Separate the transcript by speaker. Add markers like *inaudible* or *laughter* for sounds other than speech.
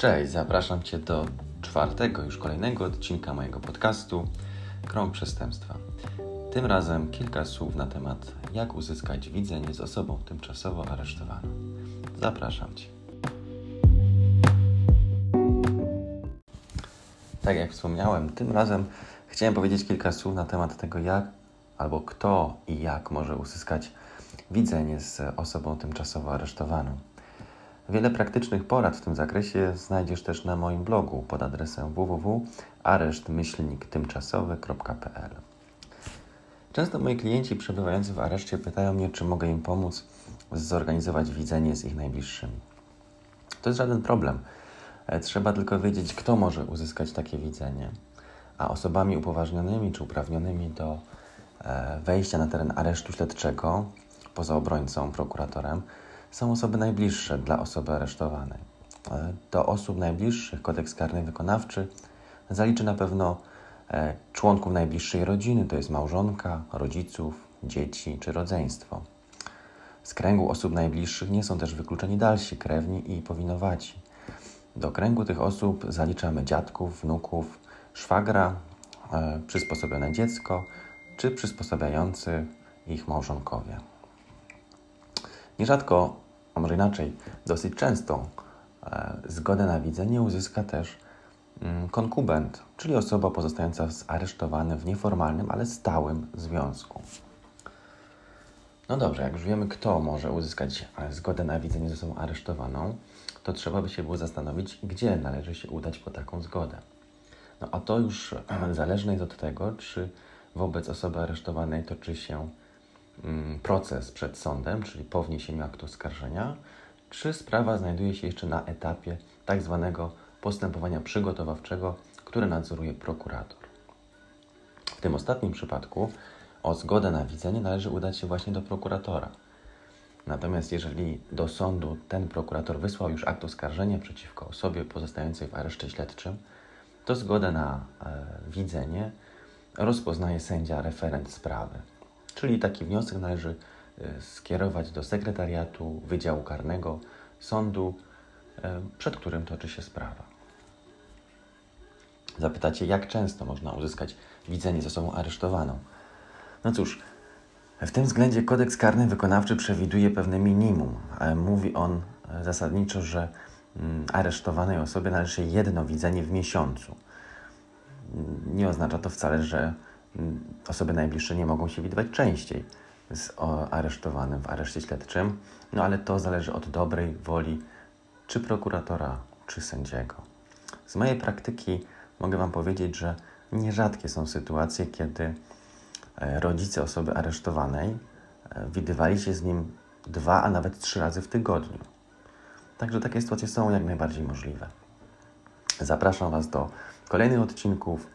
Speaker 1: Cześć, zapraszam Cię do czwartego, już kolejnego odcinka mojego podcastu Krąg Przestępstwa. Tym razem kilka słów na temat, jak uzyskać widzenie z osobą tymczasowo aresztowaną. Zapraszam Cię. Tak jak wspomniałem, tym razem chciałem powiedzieć kilka słów na temat tego, jak albo kto i jak może uzyskać widzenie z osobą tymczasowo aresztowaną. Wiele praktycznych porad w tym zakresie znajdziesz też na moim blogu pod adresem www.areszt-tymczasowy.pl. Często moi klienci przebywający w areszcie pytają mnie, czy mogę im pomóc zorganizować widzenie z ich najbliższymi. To jest żaden problem. E, trzeba tylko wiedzieć, kto może uzyskać takie widzenie. A osobami upoważnionymi czy uprawnionymi do e, wejścia na teren aresztu śledczego poza obrońcą, prokuratorem, są osoby najbliższe dla osoby aresztowanej. E, do osób najbliższych kodeks karny wykonawczy zaliczy na pewno e, członków najbliższej rodziny, to jest małżonka, rodziców, dzieci czy rodzeństwo. Z kręgu osób najbliższych nie są też wykluczeni dalsi krewni i powinowaci. Do kręgu tych osób zaliczamy dziadków, wnuków, szwagra, e, przysposobione dziecko czy przysposabiający ich małżonkowie. Nierzadko, a może inaczej, dosyć często e, zgodę na widzenie uzyska też mm, konkubent, czyli osoba pozostająca zaresztowana w nieformalnym, ale stałym związku. No dobrze, jak już wiemy, kto może uzyskać e, zgodę na widzenie ze osobą aresztowaną, to trzeba by się było zastanowić, gdzie należy się udać po taką zgodę. No a to już *clears throat* zależne jest od tego, czy wobec osoby aresztowanej toczy się proces przed sądem, czyli po wniesieniu aktu oskarżenia, czy sprawa znajduje się jeszcze na etapie tak zwanego postępowania przygotowawczego, które nadzoruje prokurator. W tym ostatnim przypadku o zgodę na widzenie należy udać się właśnie do prokuratora. Natomiast jeżeli do sądu ten prokurator wysłał już akt oskarżenia przeciwko osobie pozostającej w areszcie śledczym, to zgodę na e, widzenie rozpoznaje sędzia referent sprawy. Czyli taki wniosek należy e, skierować do sekretariatu Wydziału Karnego Sądu, e, przed którym toczy się sprawa. Zapytacie, jak często można uzyskać widzenie z osobą aresztowaną? No cóż, w tym względzie kodeks karny wykonawczy przewiduje pewne minimum. Mówi on e, zasadniczo, że mm, aresztowanej osobie należy jedno widzenie w miesiącu. Nie oznacza to wcale, że osoby najbliższe nie mogą się widywać częściej z aresztowanym w areszcie śledczym, no ale to zależy od dobrej woli czy prokuratora, czy sędziego. Z mojej praktyki mogę Wam powiedzieć, że nierzadkie są sytuacje, kiedy e, rodzice osoby aresztowanej e, widywali się z nim dwa, a nawet trzy razy w tygodniu. Także takie sytuacje są jak najbardziej możliwe. Zapraszam Was do kolejnych odcinków